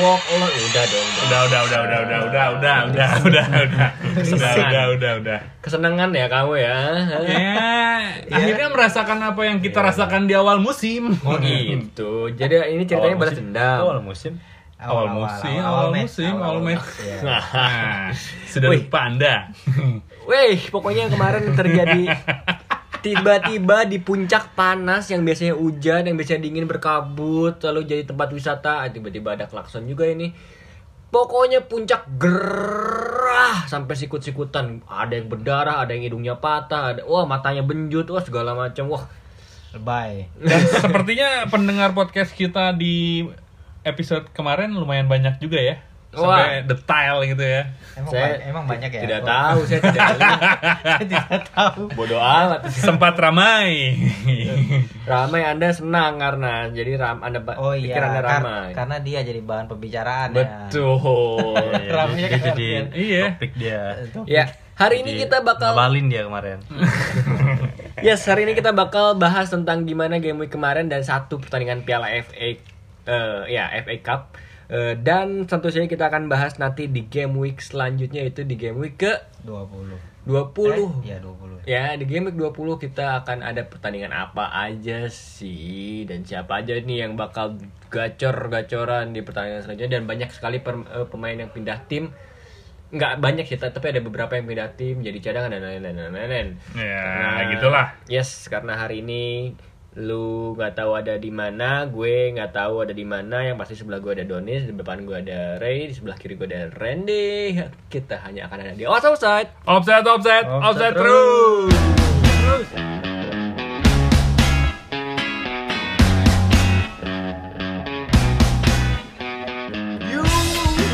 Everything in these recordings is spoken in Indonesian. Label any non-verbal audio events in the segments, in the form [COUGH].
walk alone. Udah dong. Udah, udah, udah, udah, udah, udah, udah, udah, udah, udah, udah, udah, udah, udah. Kesenangan ya kamu ya. Ya, [LAUGHS] akhirnya merasakan apa yang kita rasakan di awal musim. Oh [LAUGHS] gitu. Jadi ini ceritanya Awal balas musim. dendam. Awal musim. Awal musim, awal musim, awal match. Iya. Nah, [LAUGHS] sudah Wih. lupa Anda. Weh, pokoknya kemarin terjadi tiba-tiba di puncak panas yang biasanya hujan, yang biasanya dingin berkabut, lalu jadi tempat wisata, ah, tiba-tiba ada klakson juga ini. Pokoknya puncak gerah sampai sikut-sikutan. Ada yang berdarah, ada yang hidungnya patah, ada wah matanya benjut, wah segala macam. Wah, Lebay. Dan sepertinya pendengar podcast kita di episode kemarin lumayan banyak juga ya. Sampai detail gitu ya. Emang, Saya ba- emang banyak ya? tidak tahu, saya tidak. [LAUGHS] Saya tidak tahu. Bodoh amat. Sempat ramai. Ramai Anda senang karena jadi ram Anda Oh iya, Anda kar- ramai. karena dia jadi bahan pembicaraan Betul. ya. [LAUGHS] Ramainya Dia kan jadi Iya. topik dia. Ya, hari ini kita bakal Ngabalin dia kemarin. [LAUGHS] Yes, hari ini kita bakal bahas tentang gimana game week kemarin dan satu pertandingan Piala FA eh ya FA Cup. Eh, dan tentu saja kita akan bahas nanti di game week selanjutnya itu di game week ke 20. 20. Iya, 20. Ya, di game week 20 kita akan ada pertandingan apa aja sih dan siapa aja nih yang bakal gacor-gacoran di pertandingan selanjutnya dan banyak sekali per- eh, pemain yang pindah tim. Nggak banyak sih, tapi ada beberapa yang pindah tim jadi cadangan dan lain-lain dan lain-lain. Ya, gitulah. Yes, karena hari ini lu nggak tahu ada di mana, gue nggak tahu ada di mana. Yang pasti sebelah gue ada Donis, di depan gue ada Ray, di sebelah kiri gue ada Randy. Kita hanya akan ada di Outside Outside. Offset, offset, Offset offset terus. terus. You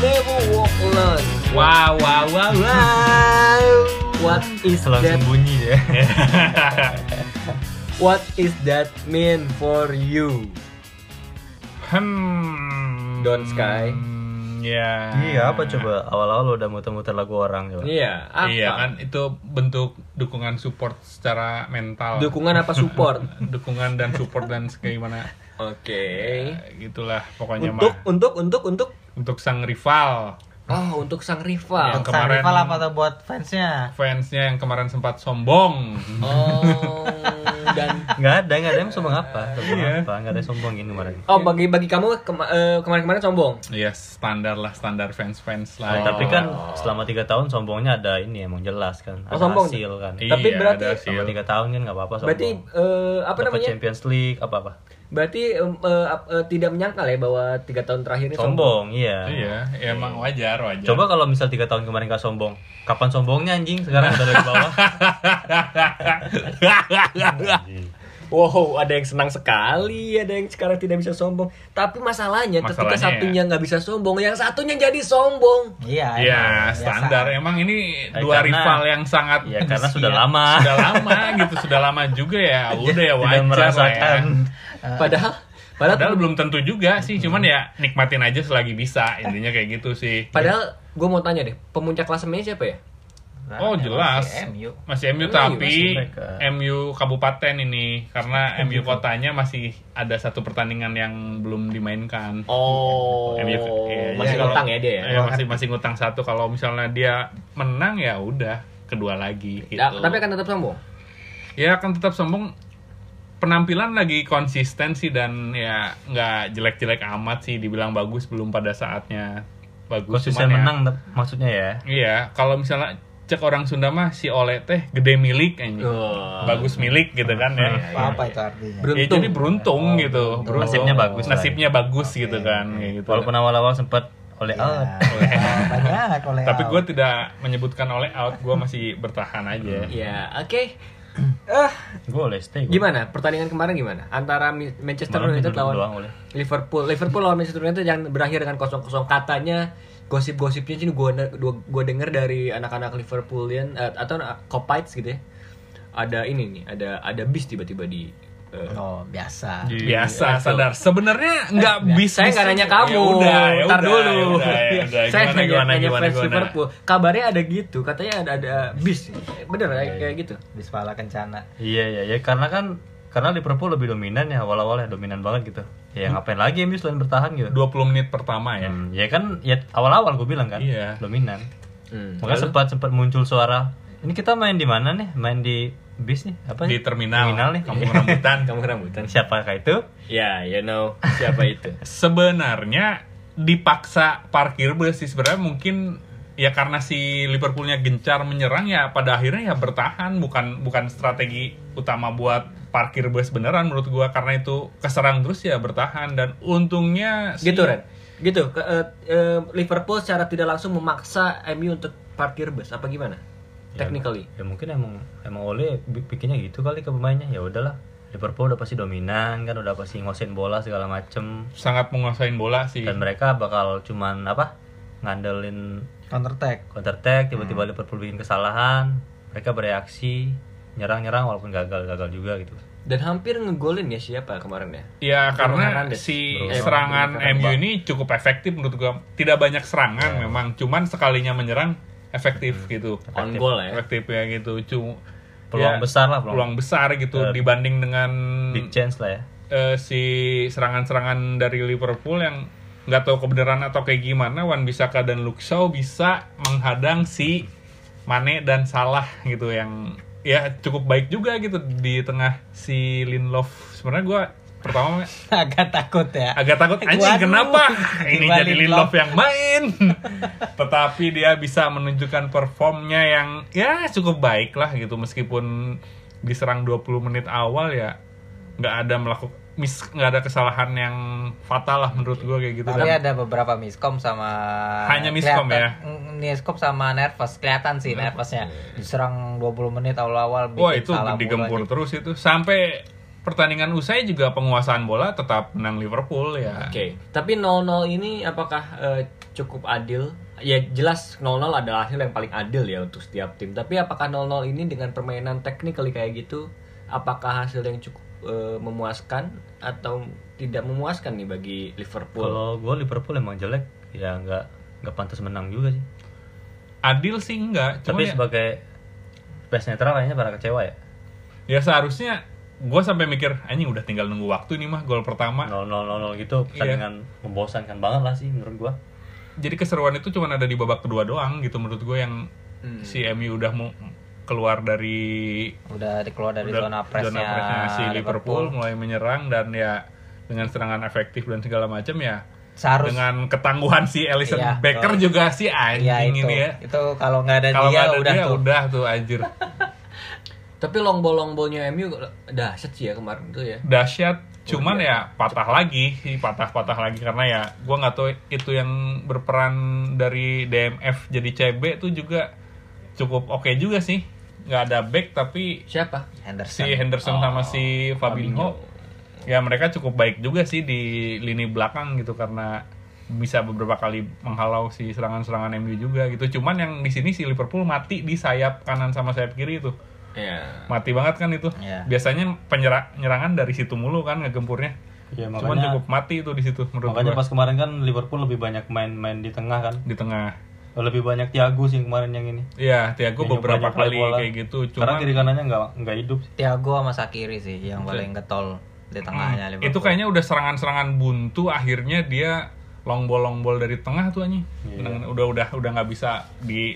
never walk alone. Wow, wow, wow, wow. What is Langsung that? bunyi dia. [LAUGHS] What is that mean for you? Hmm. Don Sky. Ya. Iya apa coba awal-awal udah muter-muter lagu orang coba. Iya, apa? Iya kan itu bentuk dukungan support secara mental. Dukungan apa support? [LAUGHS] dukungan dan support dan gimana Oke. Ya, gitulah pokoknya Untuk mah untuk untuk untuk untuk sang rival Oh, untuk sang rival. Yang Sang kemarin- rival apa tuh buat fansnya? fansnya yang kemarin sempat sombong Oh, dan [LAUGHS] Nggak ada, nggak ada yang sombong apa? Sombong Iya. apa? Nggak ada yang sombongin kemarin. oh bagi bagi kamu kema- eh, kemarin-kemarin sombong. ya standar lah standar fans fans Nah, lah Tapi kan selama tiga tahun sombongnya ada ini emang jelas kan. Oh, Ada sombong. hasil kan. Iya, Tapi berarti- ada hasil. Selama tiga tahun kan nggak apa-apa sombong. Berarti eh, apa Dapat namanya? Champions League apa apa? Berarti eh, ap- eh, tidak menyangkal ya bahwa tiga tahun terakhir ini sombong. Sombong, iya. iya ya emang wajar wajar Coba kalau misal tiga tahun kemarin nggak sombong, kapan sombongnya anjing? Sekarang udah dari bawah. [LAUGHS] Wow, ada yang senang sekali, ada yang sekarang tidak bisa sombong. Tapi masalahnya, ketika Masalahnya satunya nggak bisa sombong, yang satunya jadi sombong. Iya. Iya emang, standar biasa. emang ini Eh, dua karena- rival yang sangat Ya karena [LAUGHS] sudah Iya, lama. sudah lama gitu sudah lama juga ya [LAUGHS] udah ya Tidak wajar lah merasakan. ya. Padahal, padahal, Padahal belum tentu juga sih, cuman ya nikmatin aja selagi bisa. Intinya kayak gitu sih. padahal gue mau tanya deh, pemuncak klasemennya siapa ya? Nah, Oh ya, jelas, masih MU. masih MU tapi masih. MU kabupaten ini karena [LAUGHS] MU kotanya masih ada satu pertandingan yang belum dimainkan. Oh, MU iya, masih kalau- ngutang ya dia ya? Iya, masih masih ngutang satu. Kalau misalnya dia menang ya udah kedua lagi. Gitu. Ya, tapi akan tetap sombong. ya akan tetap sombong. Penampilan lagi konsisten sih dan ya nggak jelek-jelek amat sih. Dibilang bagus belum pada saatnya bagus. Konsisten Cuman ya- menang tep- maksudnya ya. Iya, kalau misalnya cek orang Sunda mah si Ole teh gede milik anjing. Oh. Bagus milik gitu kan ya. Apa itu artinya? Beruntung. Ya, jadi beruntung Oh, gitu. beruntung. Nasibnya bagus lah. Nasibnya bagus gitu kan kayak gitu. Walaupun awal-awal sempat oleh Ya, [LAUGHS] out. banyak oleh Tapi out. gue tidak menyebutkan oleh out, gue masih bertahan aja. Ya, oke. Eh, Gue oleh stay. gua. gimana? Pertandingan kemarin gimana? Antara Manchester Malam United lawan doang. Liverpool. Liverpool lawan Manchester United yang berakhir dengan kosong-kosong katanya gosip-gosipnya sih gue gue denger dari anak-anak Liverpoolian eh, atau Copites gitu ya. Ada ini nih, ada ada bis tiba-tiba di Oh, biasa. biasa Iya, sadar sebenarnya nggak bisa Saya nggak nanya kamu. ya udah ya Ntar udah, dulu. ya udah, ya udah. [LAUGHS] Saya Gimana, nanya, gimana, nanya gimana, fans gimana? Liverpool. Kabarnya ada gitu. Katanya ada ada bis. Bener Iya, ya kayak gitu. Bismillah kencana. Iya iya ya karena kan karena Liverpool lebih dominan ya awal-awal ya dominan banget gitu. Ya ngapain lagi MU selain bertahan gitu. 20 menit pertama ya Hmm, ya kan ya awal-awal gue bilang kan Iya. dominan. Hmm. Makanya sempat sempat muncul suara ini kita main di mana nih? Main di bis nih? Apa di terminal, Terminal nih. kampung rambutan [LAUGHS] Kamu rambutan. Siapakah itu? Ya, you know siapa itu. [LAUGHS] sebenarnya dipaksa parkir bus sih sebenarnya mungkin ya karena si Liverpoolnya gencar menyerang ya pada akhirnya ya bertahan bukan bukan strategi utama buat parkir bus beneran menurut gua karena itu keserang terus ya bertahan dan untungnya si- Gitu, Ren. Gitu. Ke- eh, Liverpool secara tidak langsung memaksa MU untuk parkir bus apa gimana? Technically. Ya mungkin emang emang Ole bi- bikinnya gitu kali ke pemainnya. Ya udahlah. Liverpool udah pasti dominan kan udah pasti ngosin bola segala macem sangat menguasain bola sih dan mereka bakal cuman apa ngandelin Counter attack. counter attack Hmm. tiba-tiba Liverpool bikin kesalahan mereka bereaksi nyerang-nyerang walaupun gagal gagal juga gitu Dan hampir ngegolin ya siapa kemarin ya? Ya Bruno karena si Bruno serangan. MU ini cukup efektif menurut gua. Tidak banyak serangan memang, cuman sekalinya menyerang efektif gitu. On goal ya. Efektif ya gitu. Cuma peluang besar lah peluang, peluang besar gitu Eh, dibanding dengan big chance lah ya eh, si serangan-serangan dari Liverpool yang nggak tahu kebenaran atau kayak gimana Wan Bisaka dan Luke Shaw bisa menghadang si Mane dan Salah gitu yang ya cukup baik juga gitu di tengah si Lindelof sebenarnya gua pertama [LAUGHS] Agak takut ya. agak takut. Anjing kenapa? Ini [LAUGHS] jadi Lindelof yang main. [LAUGHS] Tetapi dia bisa menunjukkan performnya yang ya cukup baik lah gitu. Meskipun diserang 20 menit awal ya nggak ada melakukan mis nggak ada kesalahan yang fatal lah menurut gue kayak gitu. Tapi Dan ada beberapa miskom sama Hanya miskom ya? Miskom sama nervous. Kelihatan sih nervousnya. Diserang 20 menit awal-awal wah itu digempur terus itu. Sampai pertandingan usai juga penguasaan bola tetap menang Liverpool ya Oke, tapi 0-0 ini apakah eh, cukup adil? Ya jelas 0-0 adalah hasil yang paling adil ya untuk setiap tim. Tapi apakah 0-0 ini dengan permainan technically kayak gitu, apakah hasil yang cukup eh, memuaskan atau tidak memuaskan nih bagi Liverpool? kalau gue Liverpool emang jelek ya nggak nggak pantas menang juga sih adil sih enggak tapi ya- sebagai best netral kayaknya pada kecewa ya ya seharusnya gue sampai mikir anjing udah tinggal nunggu waktu nih mah gol pertama 0 0 0 gitu pertandingan membosankan banget lah sih menurut gua jadi keseruan itu cuma ada di babak kedua doang gitu menurut gue yang Hmm. si MU udah mau keluar dari Udah dikeluar dari udah zona pressnya zona pressnya si Liverpool, mulai menyerang dan ya dengan serangan efektif dan segala macam ya Seharus dengan ketangguhan si Alisson Iya, Becker betul. juga si anjing Iya itu. ini ya Itu kalau nggak ada kalau dia ada udah dia tuh. udah tuh anjir [LAUGHS] Tapi long ball long ballnya MU dahsyat sih ya kemarin tuh ya. dahsyat. Cuman ya patah lagi patah-patah lagi. Karena ya gua nggak tahu itu yang berperan dari DMF jadi CB tuh juga cukup oke juga sih. Nggak ada back tapi Siapa? Henderson. si Henderson sama si Fabinho. Ya mereka cukup baik juga sih di lini belakang gitu karena bisa beberapa kali menghalau si serangan-serangan MU juga gitu. Cuman yang di sini si Liverpool mati di sayap kanan sama sayap kiri itu Ya. mati banget kan itu Iya. biasanya penyerangan dari situ mulu kan ngegempurnya ya cuman cukup mati itu di situ menurut makanya gua pas kemarin kan Liverpool lebih banyak main-main di tengah kan di tengah lebih banyak Thiago sih kemarin yang ini Iya, Thiago Yang beberapa kali bola. kayak gitu karena cuman kiri kanannya nggak nggak hidup sih. Thiago sama Sakiri sih yang paling getol di tengahnya Hmm, Liverpool. itu kayaknya udah serangan-serangan buntu akhirnya dia long ball long ball dari tengah tuh anjing Iya. Menang- udah udah udah nggak bisa di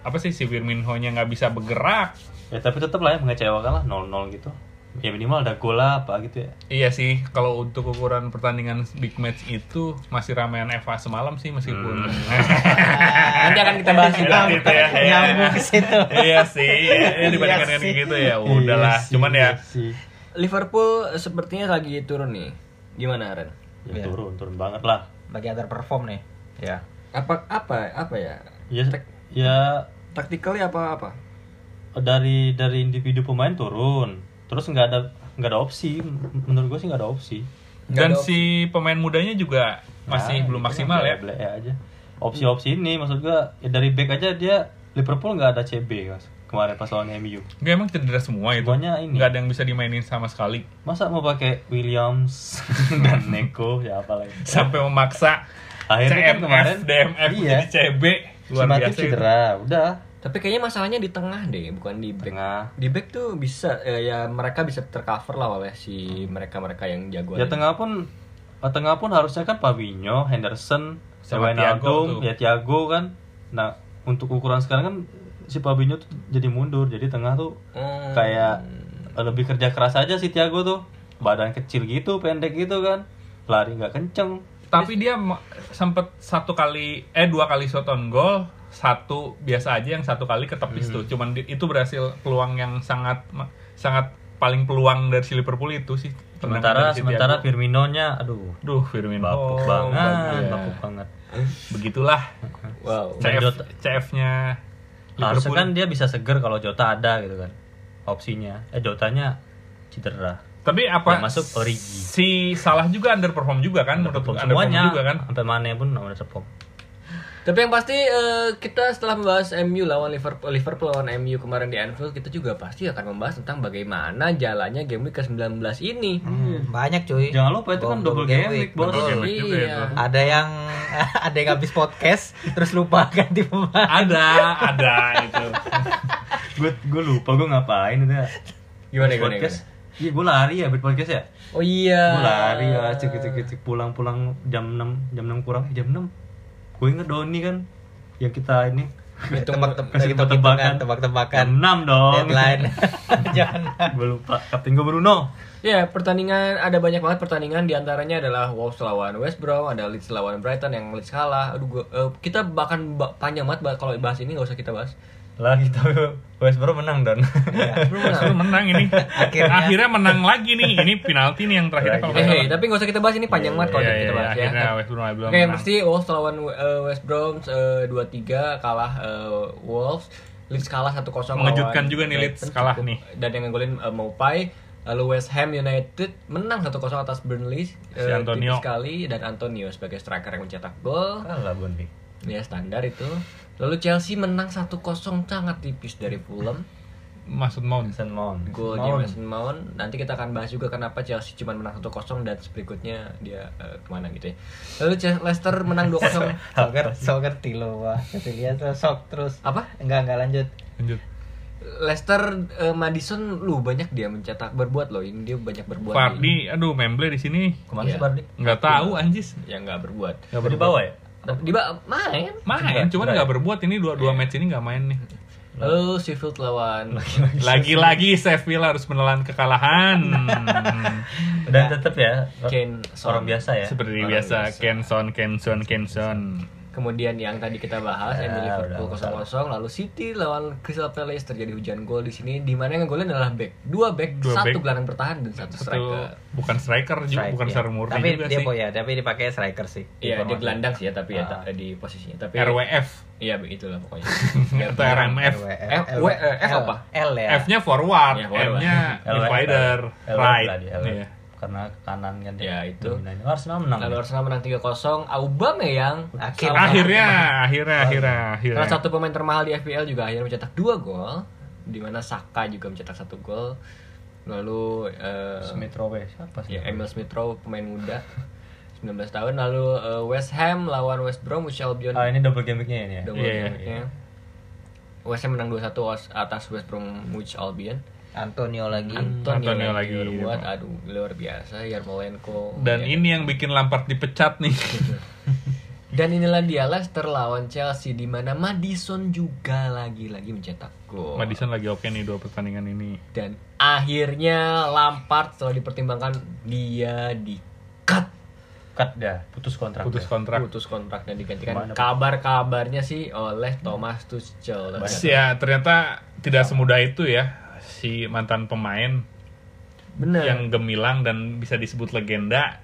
apa sih si Firmino nya nggak bisa bergerak ya tapi tetap lah ya mengecewakan lah 0-0 gitu ya minimal ada gol lah apa gitu ya iya sih kalau untuk ukuran pertandingan big match itu masih ramean Eva semalam sih meskipun [LAUGHS] Nanti akan kita bahas juga. Udah gitu ya, ya. [LAUGHS] Nyambung ke situ. iya sih ya dibandingkan dengan sih. gitu ya udahlah Iya sih, cuman ya iya sih. Liverpool sepertinya lagi turun nih. Gimana Ren? ya Iya. turun turun banget lah bagi underperform nih. Ya. Apa apa apa ya? ya ya Tactically apa apa? dari dari individu pemain turun terus nggak ada nggak ada opsi menurut gue sih nggak ada opsi dan ada si pemain mudanya juga masih Nah, belum maksimal kan, ya blek-blek aja opsi-opsi ini maksud gue ya dari back aja dia Liverpool nggak ada CB mas kemarin pas lawan MU. Nggak emang cedera semua itu. Semuanya ini. Nggak ada yang bisa dimainin sama sekali. Masa mau pakai Williams [LAUGHS] dan Neko ya apa lagi. Sampai memaksa Akhirnya kan CMF, kemarin DMF iya. jadi CB. Luar si Matip biasa. itu. cedera, udah Tapi kayaknya masalahnya di tengah deh, bukan di back. tengah. Di back tuh bisa eh, ya mereka bisa tercover lah oleh si mereka-mereka yang jagoan. Ya tengah pun eh, tengah pun harusnya kan Fabinho, Henderson, Wijnaldum, ya Thiago kan. Nah, untuk ukuran sekarang kan si Fabinho tuh jadi mundur. Jadi tengah tuh Hmm. kayak eh, lebih kerja keras aja si Thiago tuh. Badan kecil gitu, pendek gitu kan. Lari nggak kenceng. Tapi dia sempet satu kali eh dua kali shot on goal, satu biasa aja yang satu kali ketepis tuh. Cuman di- itu berhasil peluang yang sangat sangat paling peluang dari si Liverpool itu sih. Sementara sementara Thiago. Firmino-nya aduh Duh, Firmino bapuk Oh, banget, iya. bapuk banget. Begitulah Wow. CF, Jota. CF-nya Harusnya Liverpool. kan dia bisa seger kalau Jota ada gitu kan. Opsinya. Eh Jotanya cedera. Tapi apa Yang masuk Origi. Si Salah juga underperform juga kan menurut Underperform underperform semuanya juga kan. sampai mana pun underperform. Tapi yang pasti eh, kita setelah membahas MU lawan Liverpool, Liverpool lawan MU kemarin di Anfield, kita juga pasti akan membahas tentang bagaimana jalannya game week ke-19 ini. Hmm, banyak cuy. Jangan lupa itu kan double game week, bos. Double game week juga iya. itu. Ada yang [LAUGHS] ada yang habis podcast terus lupa ganti pemain. Ada, ada itu. [LAUGHS] Gue gue lupa gue ngapain itu ya. Gimana, gimana, podcast. Iya gue lari ya buat podcast ya. Oh iya. Gue lari ya cek cek cek pulang-pulang jam 6 jam 6 kurang eh, jam 6. Gue inget Doni kan yang kita ini Hitung tebak-tebakan, [LAUGHS] tebak-tebakan. tebak-tebakan. jam 6 dong. Deadline. [LAUGHS] Jangan. gue lupa. Kapten gue Bruno. Ya, pertandingan ada banyak banget pertandingan di antaranya adalah Wolves lawan West Brom, ada Leeds lawan Brighton yang Leeds kalah. Aduh, gua, eh, kita bahkan ba- panjang banget bah- kalau bahas ini nggak usah kita bahas. Lah kita West Brom menang dan. Brom menang. Menang ini. Akhirnya. Akhirnya. menang lagi nih. Ini penalti nih yang terakhir kalau Eh, tapi nggak usah kita bahas ini panjang banget kalau Iya, kita iya, bahas ya. akhirnya West Brom belum Oke, yang menang. pasti Wolves lawan eh, West Brom eh, 2-3 kalah eh, Wolves. Leeds kalah 1-0 Mengejutkan lawan juga nih Leeds kalah cukup. nih. Dan yang ngegolin eh, Maupay. Lalu West Ham United menang 1-0 atas Burnley. Si Antonio. tipis sekali dan Antonio sebagai striker yang mencetak gol. Kalah Bondi. Ya standar itu. Lalu Chelsea menang 1-0 sangat tipis dari Fulham. Maksud Mount. Mason Mount. Gol Mount. Jameson Mount. Nanti kita akan bahas juga kenapa Chelsea cuma menang 1-0 dan berikutnya dia eh, ke mana gitu ya. Lalu Chelsea- Leicester menang 2-0. [LAUGHS] Sok ngerti, sok ngerti lo wah. Lihat sok terus. Apa? Enggak enggak lanjut. Lanjut. Leicester eh, Madison lu banyak dia mencetak berbuat loh. Ini dia banyak berbuat. Fardi, aduh Memble di sini. Ke mana Iya. sih Bardi? Nggak tahu anjis. yang nggak berbuat. Nggak Di bawah ya? Di ba- main. Main, cuman nggak berbuat ini dua dua match ini nggak main nih. Lalu Sheffield lawan Lagi-lagi Sheffield harus menelan kekalahan. [LAUGHS] Dan tetap ya Kane orang biasa ya. Seperti biasa. Kenson, Kenson, Kenson. Kemudian yang tadi kita bahas Ya, MU Liverpool udah, 0-0 lalu City lawan Crystal Palace terjadi hujan gol di sini di mana yang ngegolin adalah back. Dua back, Dua satu back. gelandang bertahan dan satu Satu striker. bukan striker juga, Strike, bukan ya. murni Tapi juga dia sih. ya, tapi dipakai striker sih. Iya, dia gelandang sih ya tapi ya Ah. ta- di posisinya. Tapi RWF Iya, begitulah pokoknya. [LAUGHS] atau RMF. RWF. F, W, eh, F apa? L ya. F-nya forward, Ya, forward. M-nya [LAUGHS] divider, right. Karena kanan kan Ya, dia itu. dominannya. Arsenal menang. Lalu ya? Arsenal menang 3-0. Aubameyang Akhir- salah- Akhirnya, akhirnya, akhirnya, akhirnya. Salah satu pemain termahal di FPL juga akhirnya mencetak dua gol, di mana Saka juga mencetak satu gol. Lalu eh, Smith Rowe siapa sih? ya Emil Smith Rowe pemain muda [LAUGHS] 19 tahun. Lalu eh, West Ham lawan West Bromwich Albion. Ah ini double game week-nya ini ya. Double Iya, iya. game-nya. West Ham menang 2-1 as- atas West Bromwich Albion. Antonio lagi. Antonio, Antonio lagi iya. aduh luar biasa Yarmolenko. Dan Ya. ini yang bikin Lampard dipecat nih. [LAUGHS] Dan inilah dia Leicester lawan Chelsea di mana Madison juga lagi-lagi mencetak gol. Madison lagi oke nih dua pertandingan ini. Dan akhirnya Lampard setelah dipertimbangkan dia di cut Cut dah, putus kontrak. Putus dia. kontrak. putus kontrak dan digantikan Gimana, Pak? kabar-kabarnya sih oleh Thomas Tuchel. Ya ternyata tidak semudah itu ya si mantan pemain Bener. yang gemilang dan bisa disebut legenda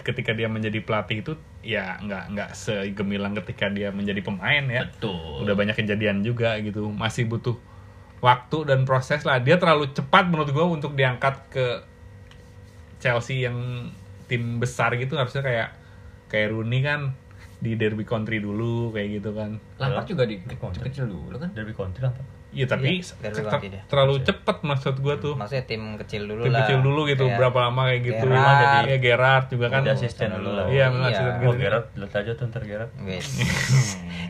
ketika dia menjadi pelatih itu ya nggak nggak segemilang ketika dia menjadi pemain ya. Betul. Udah banyak kejadian juga gitu. Masih butuh waktu dan proses lah. Dia terlalu cepat menurut gua untuk diangkat ke Chelsea yang tim besar gitu harusnya kayak kayak Rooney kan di Derby Country dulu kayak gitu kan. Lampard juga di kecil dulu kan. Derby country apa? Iya tapi Iya, biar ter- terlalu cepet maksud gua tuh. Maksudnya tim kecil dulu Tim lah. kecil dulu gitu, Kayak berapa lama kayak gitu. Gerrard. Jadi ya Gerard juga kan. Jadi asisten dulu lah. Iya, memang Iya. asisten Oh, gitu. Gerard, lihat aja tuh ntar Gerard. [LAUGHS]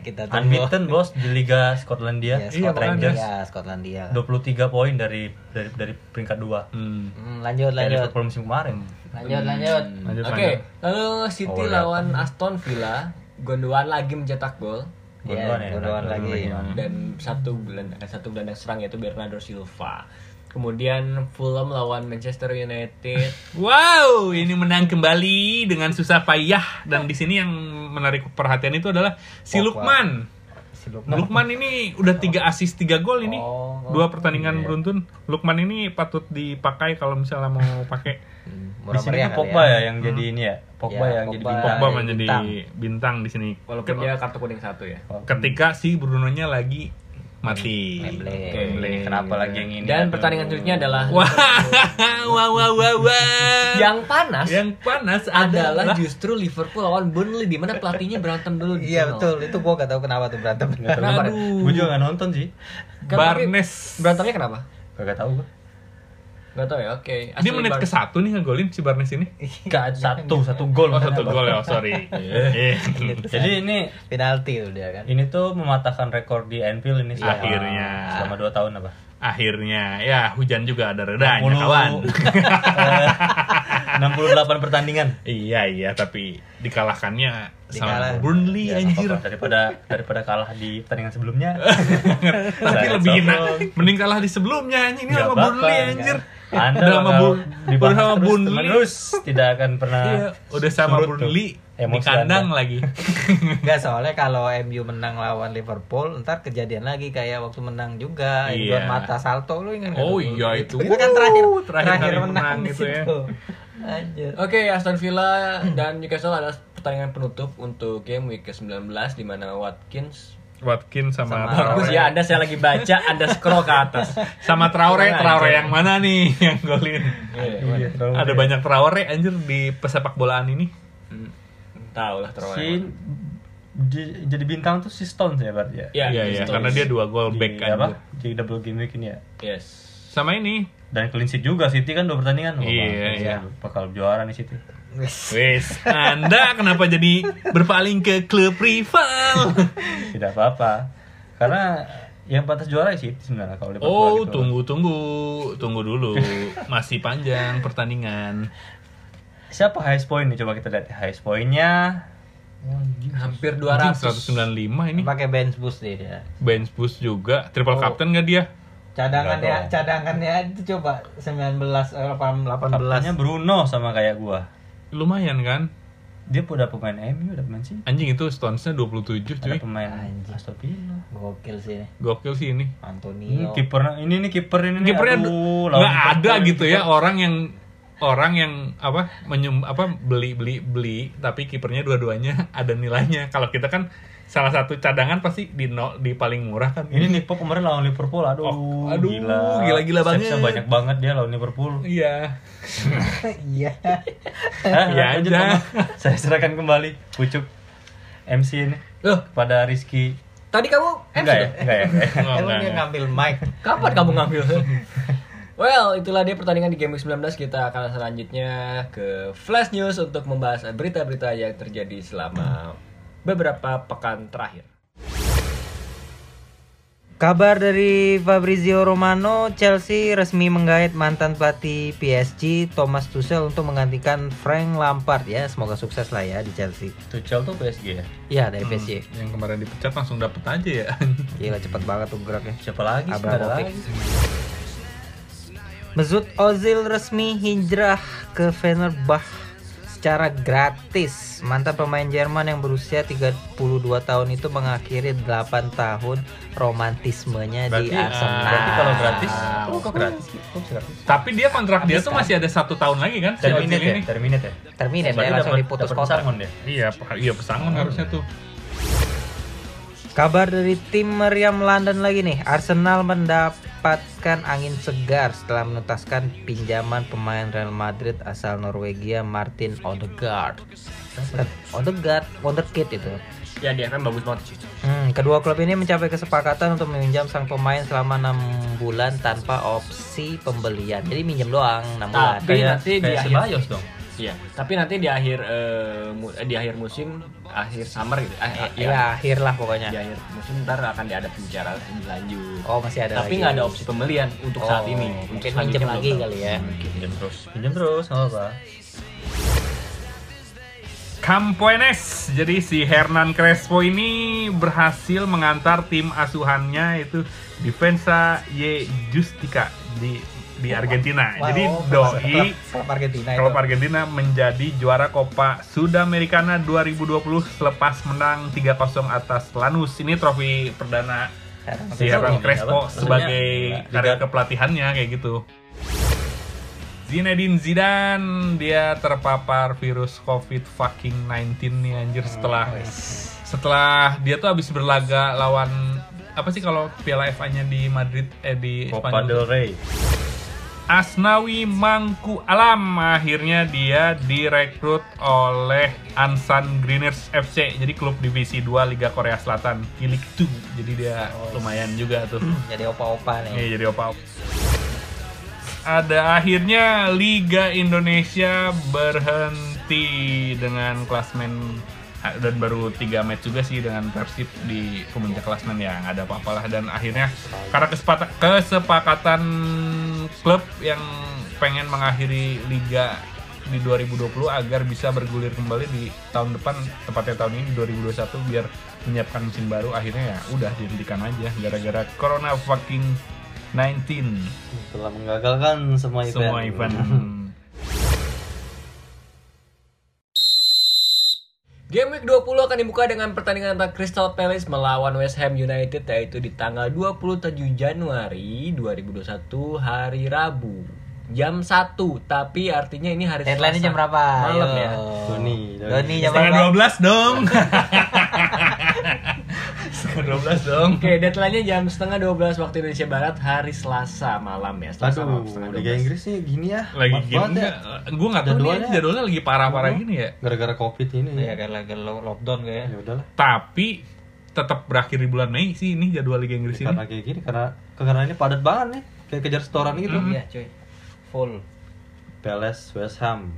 Kita tunggu. Unbeaten bos di Liga Skotlandia. Ya, Iya, Scotland makanya. ya, Skotlandia. 23 poin dari dari dari peringkat 2. Hmm. Hmm, lanjut Dari lanjut. Liverpool musim kemarin. Lanjut lanjut. Lanjut, Oke, lalu City Oh, lawan Aston Villa, Gondoan lagi mencetak gol Gondoan Iya, ya, Gondoan lagi. dan satu gelandang satu gelandang serang yaitu Bernardo Silva. Kemudian Fulham lawan Manchester United. [LAUGHS] Wow, ini menang kembali dengan susah payah dan di sini yang menarik perhatian itu adalah si. Lukman. Si Lukman. Lukman ini udah tiga assist tiga gol ini, Oh, dua pertandingan beruntun. Lukman ini patut dipakai kalau misalnya mau pakai. [LAUGHS] Hmm, Di Murah sini meriah kali Pogba ya. ya yang jadi ini ya. Pogba Ya, yang jadi Pogba. bintang. Pogba jadi menjadi bintang. bintang di sini. Walaupun dia kartu kuning satu ya. Ketika si Bruno-nya lagi mati. Memble. Oke. Ini kenapa lagi yang ini? Dan Aduh. pertandingan selanjutnya adalah Wah, [LAUGHS] wah, wah, wah, wah. yang panas yang panas adalah adalah justru Liverpool lawan Burnley di mana pelatihnya berantem dulu di Iya betul, itu gua gak tahu kenapa tuh berantem. Tahu. Aduh. Gue juga gak nonton sih. Kan, Barnes. Berantemnya kenapa? Gak tau gue. Gak tau ya, oke. Ini Ashley menit ke satu nih ngegolin si Barnes ini. [LAUGHS] Gak satu satu gol. Oh satu gol ya, oh, sorry. Eh. [LAUGHS] Jadi ini Penalti tuh dia kan. ini tuh mematahkan rekor di Anfield ini selama- Akhirnya. selama 2 tahun apa? Akhirnya, ya hujan juga ada redanya 60 kawan. [LAUGHS] eh, 68 pertandingan. iya iya, tapi dikalahkannya Dikalah. sama Burnley Ya, anjir. apa-apa, daripada daripada kalah di pertandingan sebelumnya. [LAUGHS] Tapi lebih enak, mending kalah di sebelumnya anjing ini Nggak sama bakal, Burnley anjir. Anda Udah sama bakal Bur- dibahas udah sama terus, Burnley. terus tidak akan pernah Iya, udah sama Burnley di emosi kandang Anda. lagi. [LAUGHS] Enggak soalnya kalau MU menang lawan Liverpool, ntar kejadian lagi kayak waktu menang juga, Iya. Edward Mata Salto lu ingat nggak Oh iya, itu. Itu kan terakhir terakhir terakhir, menang, menang di itu ya. Anjir. Oke, Aston Villa dan Newcastle adalah pertandingan penutup untuk game week ke-19 di mana Watkins Watkins sama, Sama Traore. Bagus ya, Anda saya lagi baca, Anda scroll ke atas. Sama Traore, Traore yang mana nih [LAUGHS] yang golin? Iya, Ada banyak Traore anjir di pesepak bolaan ini. Hmm, Tahu lah Traore. Si jadi bintang tuh si Stones ya berarti ya. Ya, Iya iya, Stones. karena dia dua gol Di back kan. apa? Jadi double game week ini ya. Yes. Sama ini. Dan clean sheet juga City kan dua pertandingan. Wah, Iya, bakal- iya. Bakal juara nih City. Wes, Anda kenapa jadi berpaling ke klub rival? [LAUGHS] Tidak apa-apa. Karena yang pantas juara ya City sebenarnya kalau Liverpool Oh, gitu. tunggu tunggu, tunggu dulu. Masih panjang pertandingan. Siapa highest point nih coba kita lihat. Highest pointnya Hampir Anjing 200. 195 ini. Pakai bench boost dia. Bench boost juga, triple Oh. captain nggak dia? Cadangannya, Nggak tahu. cadangannya itu coba 19 eh, 18. Kaptennya Bruno sama kayak gua. Lumayan kan? Dia udah pemain MU, udah pemain City. Anjing itu Stones-nya 27 Ada cuy. pemain Anjing. Aston Villa. Gokil sih ini. Gokil sih ini. Antonio. kiper ini nih kiper ini nih. Kipernya nggak ada gitu ya orang yang orang yang apa menyum apa beli beli beli tapi kipernya dua-duanya [LAUGHS] ada nilainya. Kalau kita kan salah satu cadangan pasti di no, di paling murah kan. Ini Nick Pope kemarin lawan Liverpool, aduh, Oh, aduh, gila, gila-gila banget. Save-nya banyak banget dia lawan Liverpool. Iya. [LAUGHS] Iya. Hah, Iya aja. Saya serahkan kembali pucuk MC ini Loh, pada Rizky. tadi kamu Enggak ya, enggak ya. enggak ya. Oh, Emang enggak, dia enggak. ngambil mic. Kapan kamu ngambil? [LAUGHS] well, itulah dia pertandingan di game week 19. Kita akan selanjutnya ke Flash News untuk membahas berita-berita yang terjadi selama beberapa pekan terakhir. Kabar dari Fabrizio Romano, Chelsea resmi menggait mantan pelatih PSG Thomas Tuchel untuk menggantikan Frank Lampard ya. Semoga sukses lah ya di Chelsea. Tuchel tuh PSG ya. Iya dari PSG. Yang kemarin dipecat langsung dapet aja ya. Gila cepet banget tuh geraknya. Siapa lagi? Abramovich. Mesut Ozil resmi hijrah ke Fenerbahce secara gratis. Mantan pemain Jerman yang berusia 32 tahun itu mengakhiri 8 tahun romantismenya di Berarti, Arsenal. Berarti kalau gratis, Ah, kok gratis? Kok gratis? Tapi dia kontrak dia Habis tuh kan? masih ada satu tahun lagi kan? si Ozil Terminate ya, ini. terminate ya. Terminate ya langsung diputus kontrak. dia. Iya, iya pesangon harusnya tuh. Kabar dari tim meriam London lagi nih. Arsenal mendapatkan angin segar setelah menuntaskan pinjaman pemain Real Madrid asal Norwegia Martin Odegaard. Odegaard, Wonderkid itu. Ya di FM bagus banget. Hmm, kedua klub ini mencapai kesepakatan untuk meminjam sang pemain selama enam bulan tanpa opsi pembelian. Jadi minjem doang 6 bulan. Tapi nanti di kayak akhir dong. Iya, tapi nanti di akhir eh, di akhir musim, akhir summer gitu. Ah, eh, Ya, iya. akhir lah pokoknya. Di akhir musim ntar akan ada pembicaraan lebih lanjut. Oh, masih ada tapi nggak ada opsi pembelian untuk saat Oh, ini. Mungkin selanjutnya lagi belum. kali ya. Pinjam terus. Pinjam terus, nggak apa-apa. Campoenes. Jadi si Hernan Crespo ini berhasil mengantar tim asuhannya itu Defensa Y Justica di di Argentina. Wah, Jadi oh, doi klub- klub Argentina Klub itu. Argentina menjadi juara Copa Sudamericana 2020 selepas menang 3-0 atas Lanús. Ini trofi perdana si Hernan Crespo apa? sebagai karir Liga- kepelatihannya kayak gitu. Zinedine Zidane dia terpapar virus COVID fucking 19 nih anjir setelah setelah dia tuh habis berlaga lawan apa sih kalau Piala FA-nya di Madrid eh di Copa Spanyol del Rey. Asnawi Mangku Alam akhirnya dia direkrut oleh Ansan Greeners FC jadi klub divisi 2 Liga Korea Selatan Kilik 2 jadi dia lumayan juga tuh. [CLEARS THROAT] Jadi opa-opa nih. Iya jadi opa ada akhirnya Liga Indonesia berhenti dengan klasmen ah, dan baru tiga match juga sih dengan Persib di pemuncak klasmen ya nggak ada apa-apalah. Dan akhirnya karena kesepakatan klub yang pengen mengakhiri liga di 2020 agar bisa bergulir kembali di tahun depan tepatnya tahun ini 2021 biar menyiapkan musim baru. Akhirnya ya udah dihentikan aja gara-gara corona fucking 19 Telah menggagalkan semua event. semua event [LAUGHS] Game Week 20 akan dibuka dengan pertandingan antara Crystal Palace melawan West Ham United yaitu di tanggal 27 Januari 2021 hari Rabu jam 1 tapi artinya ini hari Selasa jam berapa? malam Ayo. ya Doni, Doni. Doni jam berapa? 12 dong [LAUGHS] 12 dong Oke, deadline-nya jam setengah 12 waktu Indonesia Barat hari Selasa malam ya. Selasa malam Aduh, setengah Liga 12. Inggris nih gini ya. lagi gini ya. enggak gue nggak tahu nih Jadwalnya. jadwalnya lagi parah-parah gini ya Gara-gara Covid ini. Iya, kayak lagi lo- lockdown kayaknya. Ya udahlah. tapi tetap berakhir di bulan Mei sih ini jadwal Liga Inggris ini Karena kayak gini karena karena ini padat banget nih. Kayak kejar setoran gitu. Iya, cuy. Full. Palace West Ham.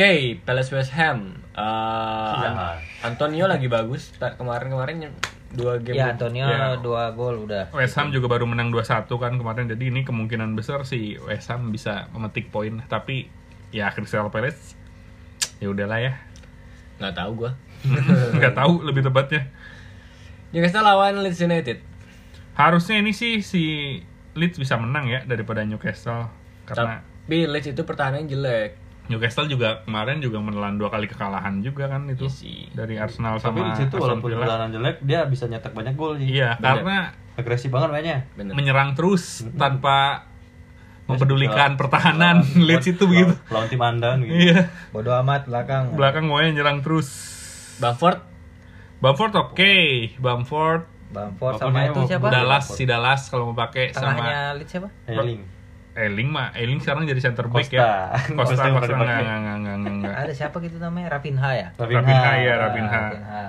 Oke, Palace West Ham. Eh, Iya. An- Antonio lagi bagus. Kemarin-kemarin dua game. Ya, Antonio Ya. dua gol udah. West Ham juga baru menang 2-1 kan kemarin jadi ini kemungkinan besar si West Ham bisa memetik poin tapi ya Crystal Palace ya udahlah ya Nggak tahu gua. [LAUGHS] nggak tahu lebih tepatnya Newcastle lawan Leeds United. harusnya ini sih si Leeds bisa menang ya daripada Newcastle karena Tapi Leeds itu pertahanan jelek. Newcastle juga kemarin juga menelan dua kali kekalahan juga kan itu Iya sih. dari Arsenal Tapi sama di situ walaupun Villa. pertahanan jelek dia bisa nyetak banyak gol sih. Iya, Bener. karena Agresif banget mainnya. Bener. menyerang terus tanpa mempedulikan pertahanan [LAUGHS] Leeds itu begitu. Lawan tim andan gitu. Iya, Bodoh amat belakang. belakang maunya nyerang terus. Bamford Bamford oke, Bamford, Bamford Bamford sama itu siapa? Udah. Dallas si Dallas kalau mau pakai sama Tengahnya Leeds siapa? Eling. Eling mah, Eling sekarang jadi center back Costa. ya. Costa, Costa Costa, enggak, enggak, enggak, enggak, enggak, enggak. Ada siapa gitu namanya? Rapinha ya? Rapinha ya, Rapinha. Rapinha.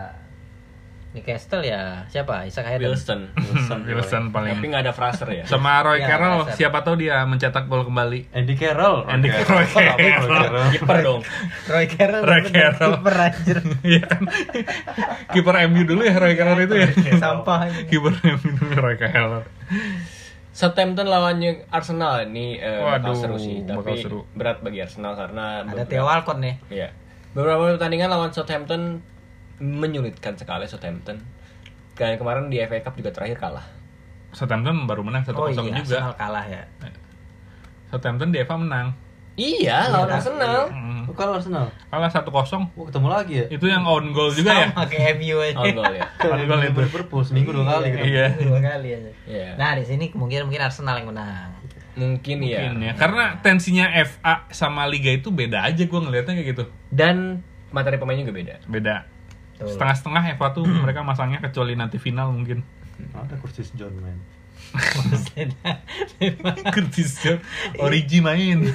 Newcastle ya siapa? Isaac Hayden. Wilson. Wilson. Wilson Tapi paling nggak ada Fraser ya. sama Roy Ya, Carroll, dasar. siapa tahu dia mencetak gol kembali. Andy Carroll. Andy. Carroll. Apa Roy Carroll? Kiper dong. Roy Carroll. Roy Carroll. Kiper anjir. Iya kan? Kiper MU dulu ya Roy Carroll itu ya. Sampah ini. Kiper MU dulu Roy Carroll. Southampton lawan New- Arsenal ini eh, bakal Waduh, seru sih, bakal tapi seru. berat bagi Arsenal karena Ada beberapa- Theo Walcott nih. Iya. Beberapa pertandingan lawan Southampton menyulitkan sekali Southampton. Kayak kemarin di FA Cup juga terakhir kalah. Southampton baru menang 1-0 Oh iya, juga. Arsenal kalah ya. Southampton di FA menang. Iya, lawan Arsenal. Hmm. Kalau Arsenal. Kalah 1-0. Oh, ketemu lagi ya? Itu yang own goal juga ya? Sama kayak MU aja. On goal ya. [LAUGHS] On goal itu. Liverpool seminggu dua kali gitu. Iya. Dua kali aja. Iya. Nah, di sini kemungkinan mungkin Arsenal yang menang. Mungkin, ya. Mungkin ya. Karena tensinya FA sama Liga itu beda aja gue ngelihatnya kayak gitu. Dan materi pemainnya juga beda. Beda. Betul. Setengah-setengah FA tuh [CLEARS THROAT] mereka masangnya kecuali nanti final mungkin. Ada kursi John man. Curtis Jones origi main.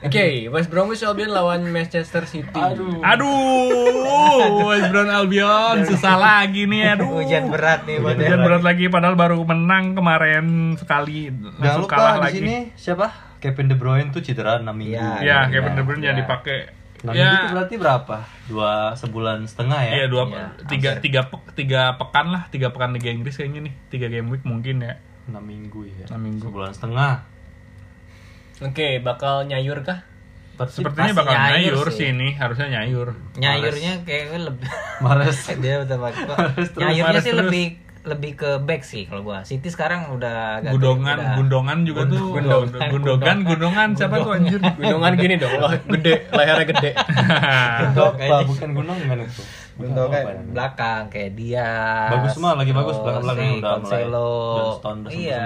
Oke, West Bromwich Albion lawan Manchester City. Aduh. Aduh, West Brom Albion susah lagi nih aduh. Hujan berat nih Hujan yang- berat lagi padahal baru menang kemarin sekali Jangan langsung lupa kalah di lagi. sini siapa? Kevin De Bruyne tuh cedera 6 minggu. Iya. Ya, Kevin De Bruyne Ya. jangan dipakai. 6 Ya, minggu itu berarti berapa? Dua sebulan setengah ya? Iya dua Iya, tiga tiga pe- tiga pekan lah tiga pekan Liga Inggris kayaknya nih tiga game week mungkin ya 6 minggu ya. Enam minggu. Sebulan setengah. Oke, bakal nyayur kah? Persib sepertinya pasti bakal nyayur nyayur sih. sih ini harusnya nyayur Nyayurnya kayaknya lebih Mares. [LAUGHS] dia. Terus, terus, Nyayurnya Mares sih terus. lebih lebih ke back sih kalau gua. City sekarang udah agak gundongan udah- gundongan juga tuh Gundongan. gundogan gundongan siapa tuh anjir Gunungan gini dong, wah gede, lehernya gede. [LAUGHS] Apa? kayaknya. Bukan gunungan itu. Gundongan Apa ya? belakang kayak dia. Bagus semua, lagi bagus. Belakang-belakangnya udah mulai. Iya,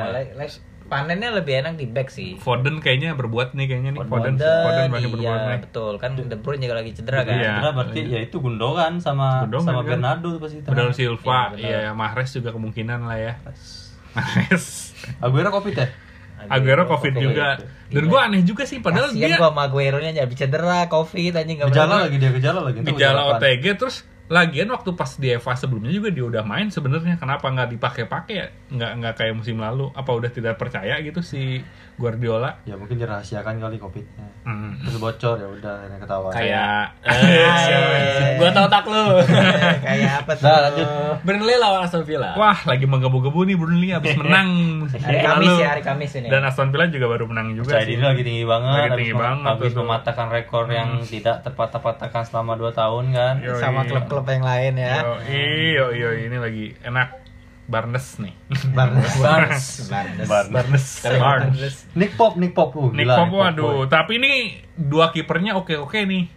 ya. panennya lebih enak di back sih. Foden kayaknya berbuat nih kayaknya nih Foden Foden, Foden banyak iya berbuat nih betul kan De Bruyne juga lagi cedera kan. Iya. Cedera berarti ya itu Gundogan sama Gundogan sama kan. Bernardo pasti. Bernardo Silva Iya, iya Mahrez juga kemungkinan lah ya Mahrez Aguero covid ya? Aguero covid juga dan gua aneh juga sih padahal Kasian dia gua sama Aguero-nya jadi cedera, Covid anjing enggak Gejala lagi dia gejala lagi. Itu gejala? OTG terus lagian waktu pas di Eva sebelumnya juga dia udah main sebenarnya kenapa nggak dipakai-pakai ya nggak nggak kayak musim lalu apa udah tidak percaya gitu si Guardiola Ya mungkin dirahasiakan kali covidnya. Hmm. Terus bocor ya udah ini ketawa. Kayak eh, gua tahu tak lu. [LAUGHS] kayak apa tuh? Nah, lanjut. Burnley lawan Aston Villa. wah lagi menggebu-gebu nih Burnley habis [LAUGHS] menang Hari Lalu- Kamis ya, hari Kamis ini. dan Aston Villa juga baru menang juga Percaya sih lagi tinggi banget. Lagi habis tinggi mem- banget Habis tuh. mematahkan rekor yang tidak terpatah-patahkan selama 2 tahun kan. Yoi. sama klub-klub yang lain ya. Yo, iyo, iyo, ini lagi enak Barnes nih. Barnes. [LAUGHS] Barnes. Barnes. Barnes. Barnes. Nick Pop, Nick Pop. Uh, Nick gila, Pop, waduh. boy. Tapi ini dua kipernya oke-oke nih.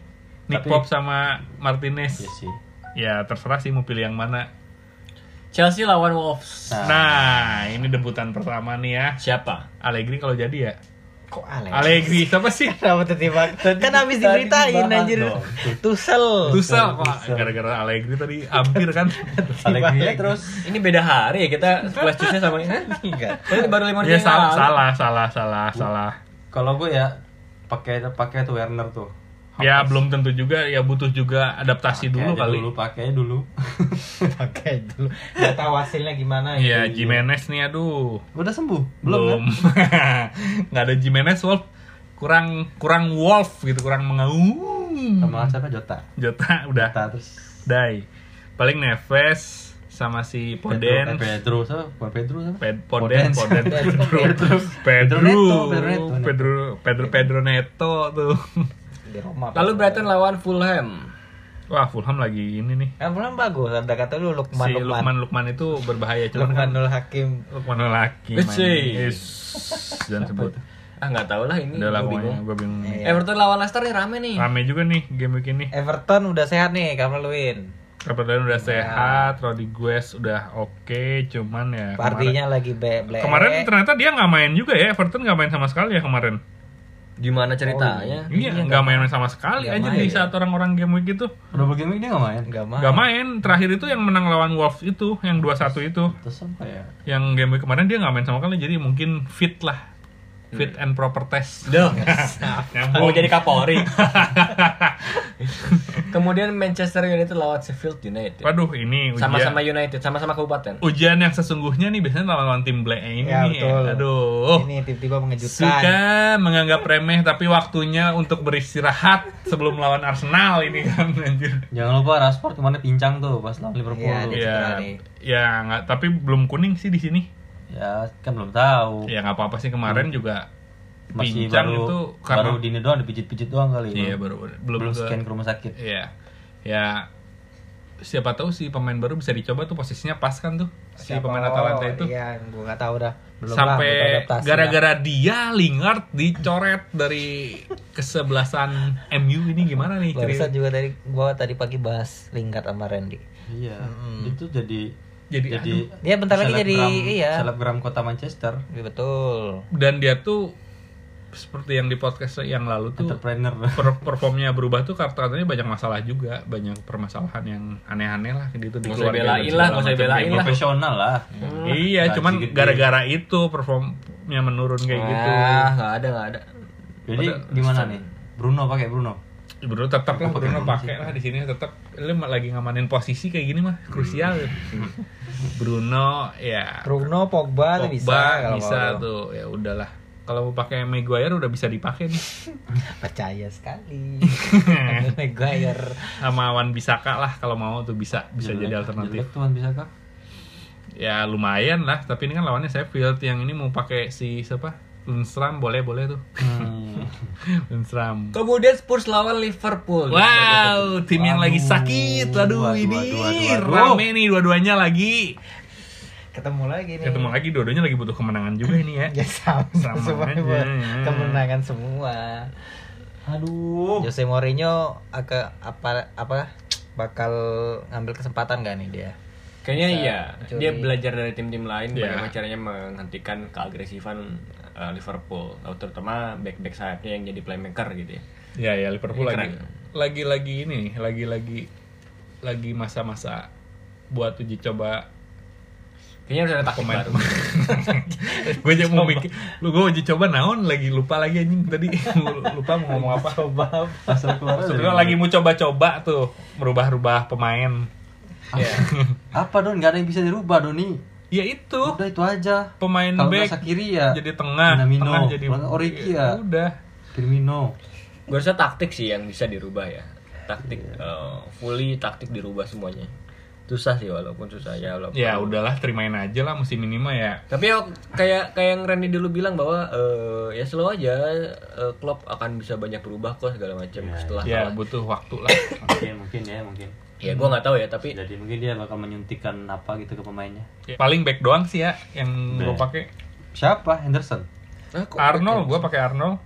Nick Tapi- Pop sama Martinez. Iya sih. Ya terserah sih mau pilih yang mana. Chelsea lawan Wolves. Nah. Nah, ini debutan pertama nih ya. Siapa? Allegri kalau jadi ya. Kok Alex? Allegri siapa sih? [LAUGHS] Kenapa tiba Kan habis diberitain anjir. Tusel. Tussel kok gara-gara Allegri tadi hampir kan. [LAUGHS] Allegri terus Ini beda hari ya kita flash news-nya sama ini. [LAUGHS] Enggak. Ini baru lima menit ya salah, salah, salah, salah, salah. kalau gue ya pakai pakai tuh Werner tuh. Ya belum tentu juga, ya butuh juga adaptasi Pakai dulu kali. Dulu pakai dulu. [LAUGHS] Pakai dulu. Enggak tahu hasilnya gimana Iya, itu. Jimenez nih aduh. Udah sembuh? Belum. Belum, kan? [LAUGHS] Nggak ada Jimenez Wolf. Kurang kurang Wolf gitu, kurang mengaum. Sama siapa Jota? Jota udah Jota terus dai. Paling Neves sama si Poden. Pedro, eh, Pedro siapa? Ped, Poden, Poden, Pedro, Pedro, Pedro Neto, Pedro Neto. Pedro, Pedro, Pedro Neto tuh. Di Roma. Lalu Brighton lawan Fulham. Wah, Fulham lagi ini nih. Kan belum bagus. Ada kata lu Lukman Si Lukman. Lukman Lukman itu berbahaya cuman kan Lukmanul Hakim. Lukman laki. Eci. Jangan sebut. Ah nggak tahu lah ini. Udah lah bingung. gue bingung. Iya. Everton lawan Leicester nih rame nih. Rame juga nih game week ini. Everton udah sehat nih, Kamal Lewin. Everton udah sehat, Rodriguez udah oke, cuman ya kemarin, Partinya lagi be ble. kemarin ternyata dia nggak main juga ya, Everton nggak main sama sekali ya kemarin. Gimana ceritanya? Iya, nggak main sama sekali aja main. di saat orang-orang game week itu. Udah begini dia nggak main. Enggak mau. Nggak main, terakhir itu yang menang lawan Wolves itu, yang 2-1 itu. Terus apa ya? Yang game week kemarin dia nggak main sama sekali, jadi mungkin fit lah. Fit and proper test. Duh. [LAUGHS] Mau jadi Kapolri. [LAUGHS] Kemudian Manchester United lawan Sheffield United. Waduh, ini ujian. Sama-sama United, sama-sama kabupaten. ujian yang sesungguhnya nih biasanya lawan tim black ini Ya, nih. betul. Aduh. Ini tiba-tiba mengejutkan. Suka menganggap remeh tapi waktunya untuk beristirahat sebelum lawan Arsenal ini kan anjir. Jangan lupa Rashford kemarin pincang tuh pas lawan Liverpool. Iya, dia Ya, ya nggak tapi belum kuning sih di sini. Ya kan belum tahu. Ya nggak apa-apa sih kemarin juga Masih pincang baru itu karena baru dini doang dipijit-pijit doang kali. iya baru belum belum ke- scan ke rumah sakit. Iya. Ya siapa tahu si pemain baru bisa dicoba tuh posisinya pas kan tuh si Siapa? pemain Oh, Atalanta itu. Iya, gua nggak tahu dah. Belum sampai gara-gara dia Lingard dicoret dari kesebelasan MU ini gimana nih cerita? juga tadi gua tadi pagi bahas Lingard sama Randy. Iya. Itu jadi Jadi, jadi Dia bentar lagi jadi selebgram- iya. selebgram kota Manchester. Iya, betul. dan dia tuh seperti yang di podcast yang lalu tuh entrepreneur per- performnya berubah tuh katanya banyak masalah juga banyak permasalahan yang aneh-aneh lah gitu di keluarga belain lah, nggak usah belain lah. gitu. profesional lah iya Gaji cuman gara-gara itu performnya menurun kayak gitu Ah, nggak ada nggak ada. jadi gimana nih Bruno pakai Bruno Bruno tetap lah Bruno pakai lah di sini tetap lu lagi ngamanin posisi kayak gini mah krusial. Bruno ya. Bruno Pogba, tuh bisa Pogba kalau bisa mau. tuh. ya udahlah. Kalau mau pakai Maguire udah bisa dipakai nih. [LAUGHS] Percaya sekali. [LAUGHS] Maguire. sama Wan Bisaka lah kalau mau tuh bisa bisa Jelek- jadi alternatif. Jelek tuan bisa kah ya lumayan lah tapi ini kan lawannya Sheffield. Yang ini mau pakai si siapa Lundstram boleh boleh tuh hmm. [LAUGHS] Lundstram Kemudian Spurs lawan Liverpool. Wow, tim yang lagi sakit. Aduh, Waduh, ini waduh, waduh, waduh. rame nih dua-duanya lagi. Ketemu lagi nih. Ketemu lagi dua-duanya lagi butuh kemenangan juga ini ya. [LAUGHS] Ya sama, Sama semua aja, ya. kemenangan semua. aduh Jose Mourinho agak apa apa bakal ngambil kesempatan gak nih dia? Kayaknya iya. mencuri. Dia belajar dari tim-tim lain Iya. bagaimana caranya menghentikan keagresifan uh, Liverpool, terutama back-back sayapnya yang jadi playmaker gitu ya. Ya ya Liverpool lagi keren. lagi-lagi ini nih, lagi-lagi lagi masa-masa buat uji coba Kayaknya harus ada taktik pemain. baru. gue aja mau mikir, lu gue uji coba naon lagi lupa lagi anjing tadi [LAUGHS] lupa mau ngomong apa. Coba asal keluar aja. Sebenarnya lagi mau coba-coba tuh merubah-rubah pemain. Iya. [LAUGHS] apa don nggak ada yang bisa dirubah doni Ya itu udah itu aja pemain kalau nggak back Sakiri ya jadi tengah, Minamino tengah jadi Origi ya udah. Firmino Gue rasa taktik sih yang bisa dirubah ya. Taktik uh, fully taktik dirubah semuanya. Susah sih walaupun susah ya walaupun. Ya udahlah terimain aja lah musim ini mah ya. Tapi ya, kayak kayak yang Randy dulu bilang bahwa eh, ya slow aja eh, Klopp akan bisa banyak berubah kok segala macam setelah Ya kalah. butuh waktu lah. [COUGHS] mungkin mungkin ya mungkin Ya gue nggak tahu ya tapi jadi mungkin dia bakal menyuntikkan apa gitu ke pemainnya Ya, Paling back doang sih ya yang gue pakai. siapa Henderson Ah, kok Arnold, gue pakai Arnold.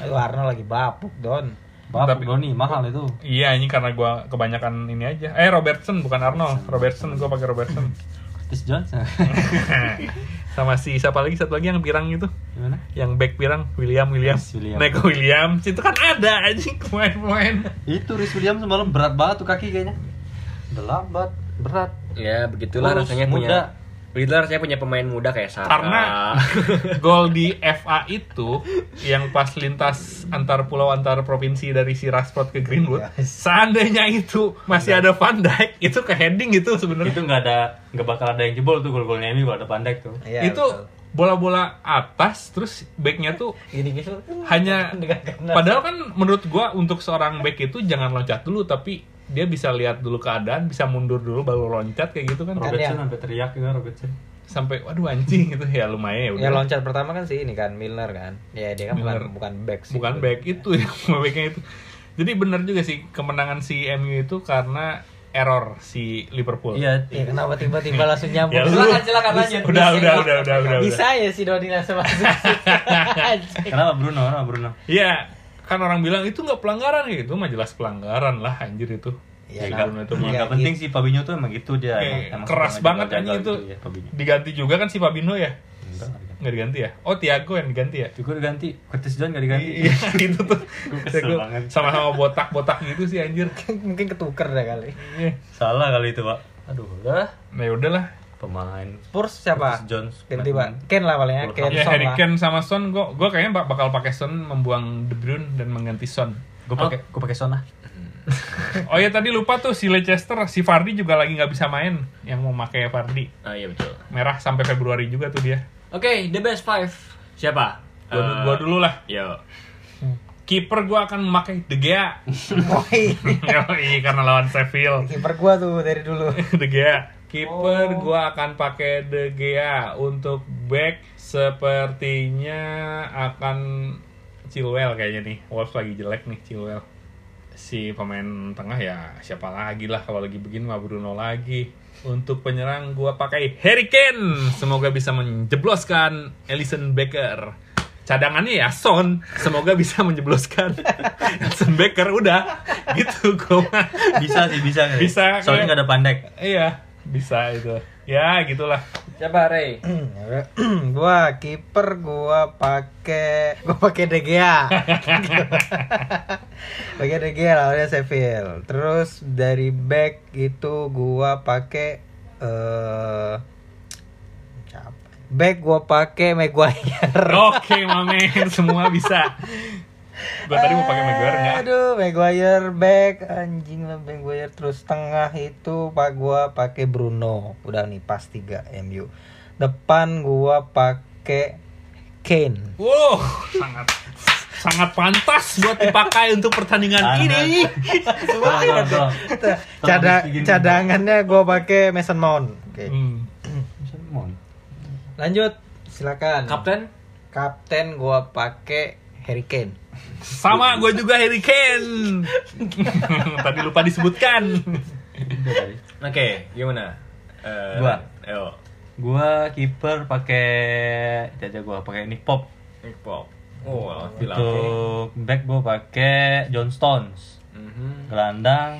Aduh Arnold lagi bapuk Don. Bapak Tapi- Doni mahal itu Iya ini karena gue kebanyakan ini aja. Eh Robertson bukan Arnold, Robertson gue pakai Robertson. [LAUGHS] Curtis Jones [LAUGHS] Sama si siapa lagi satu lagi yang pirang itu, gimana yang back pirang William William. Yes, William. Neko Williams itu kan ada aja pemain-pemain. itu Rhys Williams semalam berat banget tuh kaki kayaknya udah lambat berat ya begitulah Kurus, rasanya muda. punya begitulah rasanya punya pemain muda kayak Saka. Karena [LAUGHS] gol di FA itu yang pas lintas antar pulau antar provinsi dari si Rashford ke Greenwood, seandainya itu masih ada Van Dijk, itu ke heading gitu sebenarnya. itu nggak ada nggak bakal ada yang jebol tuh gol-golnya ini kalau ada pandek tuh Iya, itu bola-bola atas terus backnya tuh gini gitu. hanya padahal kan menurut gua untuk seorang back itu jangan loncat dulu tapi dia bisa lihat dulu keadaan bisa mundur dulu baru loncat kayak gitu kan. Robertson yang- sampai teriak juga Robertson sampai waduh anjing gitu. Ya lumayan ya udah. Ya loncat pertama kan sih ini kan Milner kan. Ya dia kan Milner. bukan bukan back sih. bukan back itu ya [LAUGHS] backnya itu. Jadi benar juga sih kemenangan si MU itu karena error si Liverpool. Iya Ya kenapa tiba-tiba [LAUGHS] langsung nyambung? Ya, lu- Silakan silakan lanjut. udah udah udah udah udah Bisa ya si Doni langsung masuk. [LAUGHS] kenapa Bruno? Kenapa Bruno? Iya, kan orang bilang itu nggak pelanggaran ya itu mah jelas pelanggaran lah anjir itu. Ya, Si nggak- Bruno itu Ya. Iya, penting sih Fabinho tuh emang gitu dia Kayak emang, emang keras banget anjing itu. gitu ya, Fabinho. Diganti juga kan si Fabinho ya? enggak nggak diganti. Ya? Oh Tiago yang diganti ya? juga diganti Curtis Jones nggak diganti Iya [LAUGHS] itu tuh. [LAUGHS] kesel Tiago. Sama-sama botak-botak gitu sih anjir. [LAUGHS] Mungkin ketuker deh kali. Iya. salah kali itu pak aduh udah Nah ya udahlah. Pemain Spurs siapa? Curtis Jones Ganti Pak. Ken lah palingnya. Ken Ya Son Harry. Kane sama Son, gue gue kayaknya bak- bakal pakai Son membuang De Bruyne dan mengganti Son. gue pakai gue pakai Son lah [LAUGHS] Oh ya tadi lupa tuh si Leicester, si Vardy juga lagi nggak bisa main yang mau pakai Vardy. Ah iya betul. Merah sampai Februari juga tuh dia. Oke, the best five. Siapa? Gua, Eh, gua dulu lah. Yo. Kiper gua akan memakai De Gea. [LAUGHS] Woi. [LAUGHS] Yoi, karena lawan Sheffield. Kiper gua tuh dari dulu. De Gea. Kiper gua akan pakai De Gea untuk back sepertinya akan Chilwell kayaknya nih. Wolves lagi jelek nih Chilwell. Si pemain tengah ya siapa lagi lah kalau lagi begini mah Bruno lagi. Untuk penyerang gua pakai Harry Kane. Semoga bisa menjebloskan Alisson Becker. Cadangannya ya Son, semoga bisa menjebloskan [LAUGHS] Alisson Becker udah gitu gua bisa sih bisa Bisa, soalnya nggak ada pandek Iya, bisa itu. Ya, gitulah. Siapa Ray? [CLEARS THROAT] gua kiper gua pakai gua pakai De Gea. [LAUGHS] pakai De Gea lawannya Seville. Terus dari back itu gua pakai eh siapa? Back gua pakai Maguire. Oke, Mamen, semua bisa. [LAUGHS] Gua tadi mau pakai Maguire enggak? Aduh, Maguire back anjing lah Maguire terus tengah itu pak gua pakai Bruno. Udah nih pas 3 MU. Depan gua pakai Kane. Wow, sangat sangat pantas buat dipakai untuk pertandingan ini. Tolong, tolong. Cada- cadangannya gue pakai Mason Mount. Oke. Hmm. Mon. Lanjut, silakan. Kapten? Kapten gue pakai Harry Kane. Sama gue juga Harry Kane. [LAUGHS] Tadi lupa disebutkan. Oke, gimana? Eh, Gua. Ayo. Gua kiper pakai jaja gua pakai Nick Pop. Nick Pop. Oh. Untuk back gua pakai John Stones. Mhm. Gelandang.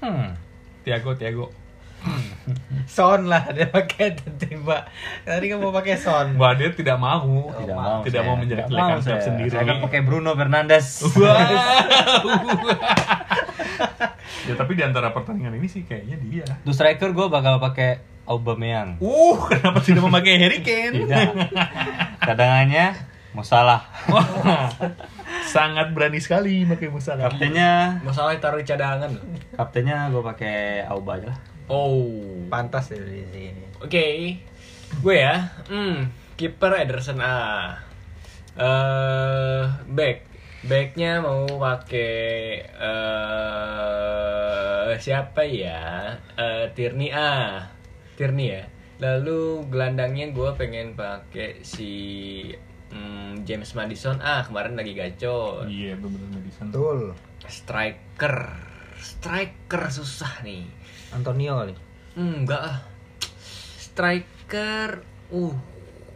Hmm. Tiago, Tiago. Son lah dia pakai tiba. Tadi kan mau pakai Son. Wah, dia tidak mau. Tidak mau. Tidak saya. mau menjadi Tidak kelekan mau klub saya. sendiri. Saya akan pakai Bruno Fernandes. ya tapi di antara pertandingan ini sih kayaknya dia. Untuk striker gua bakal pakai Aubameyang. Uh, kenapa tidak memakai Harry Kane? Tidak. Cadangannya Musalah. Wah, sangat berani sekali pakai Musalah. Kaptennya Masalah taruh di cadangan kaptennya gua pakai Auba aja lah. Oh. Pantas ya di sini. Oke. Gue ya. Hmm, kiper Ederson A. Eh, back. Backnya mau pakai eh siapa ya? Eh Tierney A. Tierney ya. Lalu gelandangnya gue pengen pakai si hmm, James Madison ah kemarin lagi gacor. Iya, benar Madison. Betul. Striker. Striker susah nih. Antonio kali. Enggak ah. Striker uh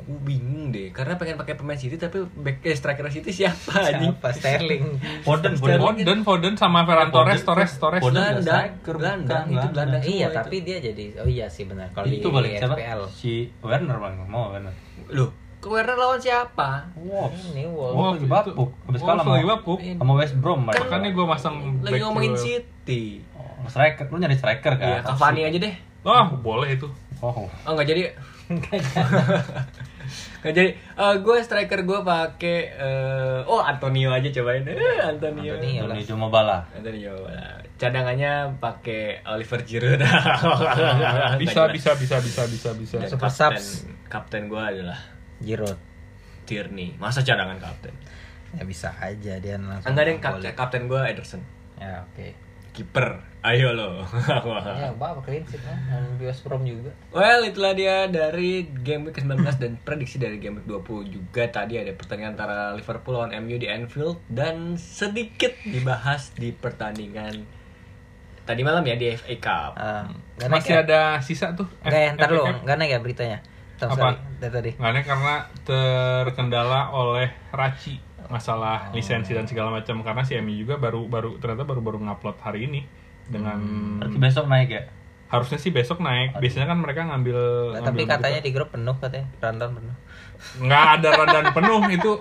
gue bingung deh karena pengen pakai pemain City tapi back eh, striker City siapa anjing? Siapa Sterling? [LAUGHS] Foden, Foden. Foden, Foden sama Ferran Torres, Torres, Torres. Striker, gelandang, bukan, itu semua iya, itu. tapi dia jadi oh iya sih benar. Kalau di itu balik siapa? FPL. Si Werner bang, mau Werner. Loh, Werner lawan siapa? Wolves. Ini Wolves. Oh, lagi bapuk. Habis Wolves kalah sama- lagi bapuk. Sama West Brom mereka. Makanya gue masang Lagi ngomongin City. Oh, striker, lu nyari striker kan? Iya, Cavani aja deh. Oh, boleh itu. Oh, Oh, nggak jadi. Nggak jadi. [LAUGHS] Eh, gue striker gue pakai eh, oh Antonio aja cobain. Eh, Antonio. Antonio. ini cuma bala. Antonio. Cadangannya pakai Oliver Giroud. [LAUGHS] Bisa, bisa, bisa, bisa, bisa, bisa. Super kapten, subs. kapten gue adalah Giroud. Tierney. Masa cadangan kapten? Ya bisa aja dia langsung. Enggak deh, golin. kapten, kapten gue Ederson. Ya oke. Kiper. Ayo lo. [LAUGHS] Ya, bapak clean sheet lah. Dan West Brom juga. Well, itulah dia dari game week 19 dan prediksi dari game week 20 juga tadi ada pertandingan antara Liverpool lawan MU di Anfield dan sedikit dibahas di pertandingan tadi malam ya di FA Cup. Naik Masih ya? ada sisa tuh. Nggak ya, ntar lu, nggak naik ya beritanya? Tahu Apa? dari tadi. Nggak karena terkendala oleh Raci masalah Oh. lisensi dan segala macam karena si MU juga baru baru ternyata baru baru ngupload hari ini dengan Berarti besok naik ya? harusnya sih besok naik biasanya kan mereka ngambil Nah, tapi ngambil katanya di grup penuh katanya, rundown penuh. nggak ada [LAUGHS] rundown penuh itu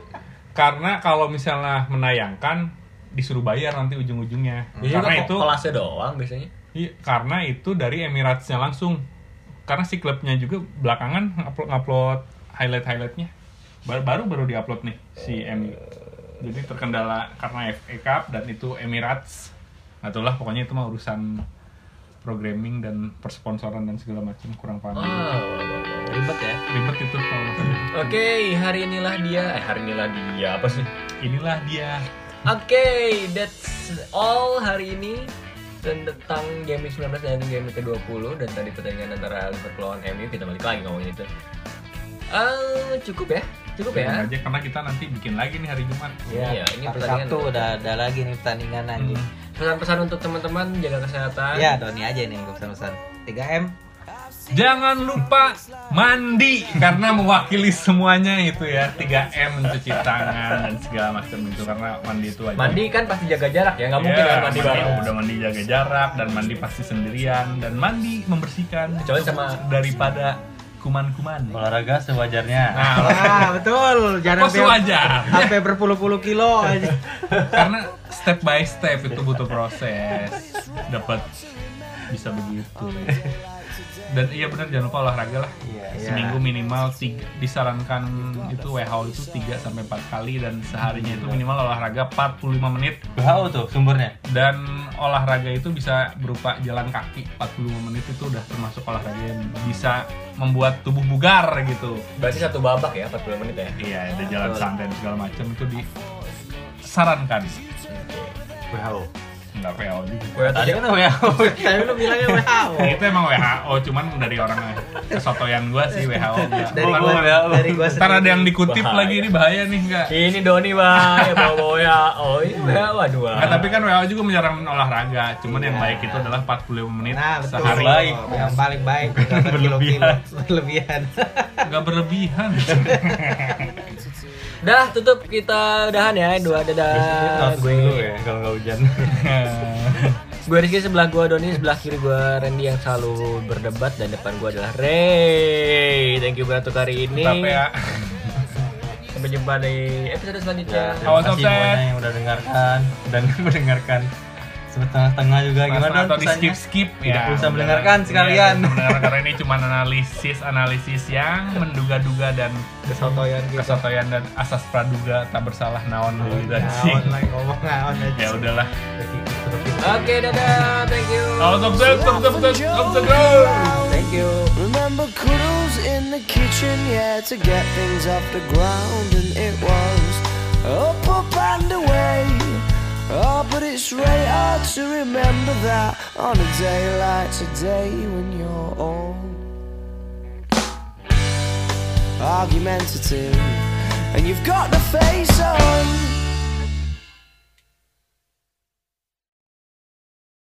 karena kalau misalnya menayangkan disuruh bayar nanti ujung-ujungnya Biasanya karena itu kelasnya doang biasanya. iya, karena itu dari Emirates-nya langsung karena si klubnya juga belakangan ngupload, ngupload highlight highlightnya baru baru baru diupload nih si MU jadi terkendala karena FA Cup dan itu Emirates Nggak tahu lah pokoknya itu mah urusan programming dan persponsoran dan segala macam kurang paham Oh. Ribet ya. ribet itu kalau. Oke, hari inilah dia. Eh, hari inilah dia apa sih? inilah dia Oke, that's all hari ini dan tentang game week 19 dan game week ke-20 dan tadi pertandingan antara Liverpool lawan MU kita balik lagi ngomongin itu. Eh, cukup ya? Cukup ya? aja karena kita nanti bikin lagi nih hari Jumat Iya, ini Hari pertandingan. Sabtu udah ada lagi nih pertandingan anjing. Pesan-pesan untuk teman-teman jaga kesehatan. Ya, Doni aja nih pesan-pesan. 3M. Jangan lupa mandi karena mewakili semuanya itu ya 3M mencuci tangan dan segala macam itu karena mandi itu aja. Mandi kan pasti jaga jarak ya, nggak mungkin Iya, kan mandi bareng. Udah mandi jaga jarak dan mandi pasti sendirian dan mandi membersihkan Kecuali sama- daripada kuman-kuman. Olahraga sewajarnya. Nah, Ah, betul. Jangan kok sewajar? sampai berpuluh-puluh kilo aja. Karena step by step itu butuh proses. Dapat bisa begitu. Dan iya benar jangan lupa olahraga lah. Iya. Seminggu minimal tiga, disarankan itu WHO itu 3 sampai 4 kali dan seharinya itu minimal olahraga 45 menit WHO tuh sumbernya. dan olahraga itu bisa berupa jalan kaki 45 menit itu udah termasuk olahraga yang bisa membuat tubuh bugar gitu. Berarti satu babak ya 40 menit ya. Iya, ada jalan santai dan segala macam itu disarankan. WHO. Enggak WHO juga. Gue Tadi kan WHO. Tapi lu bilangnya WHO. [LAUGHS] Itu emang WHO, cuman dari orang kesotoyan gua sih WHO. Dari gua. WHO. dari gua Ntar ada yang dikutip Bahaya. lagi ini bahaya nih enggak. Ini Doni bang, ya bawa ya. Oh ini ya, waduh. Bang. Nggak, tapi kan WHO juga menyarankan olahraga, cuman yang baik itu adalah 45 menit Nah, betul. sehari. Baik. Yang paling baik berkilo-kilo berlebihan. Enggak berlebihan. [LAUGHS] Dah tutup kita udahan ya dua dadah. Besok dulu Gue ya kalau nggak hujan. [LAUGHS] gue Rizky sebelah gue Doni sebelah kiri gue Randy yang selalu berdebat dan depan gue adalah Ray. Thank you buat untuk hari ini. Tapi ya, Sampai jumpa di episode selanjutnya. Terima Awas, kasih semuanya yang udah dengarkan dan [LAUGHS] mendengarkan setengah-setengah juga gimana atau di skip skip Tidak usah mendengarkan Iya, sekalian. mendengarkan karena ini [LAUGHS] cuma analisis analisis yang menduga-duga dan Kesotoyan kita. kesotoyan dan asas praduga tak bersalah naon dulu dan ngomong naon aja. ya udahlah Oke dadah. Thank you. kalau sukses sukses sukses sukses Thank you. Remember cuddles in the kitchen, yeah, to get things off the ground, and it was up, up and away. Oh, but it's really hard to remember that on a day like today when you're all argumentative and you've got the face on.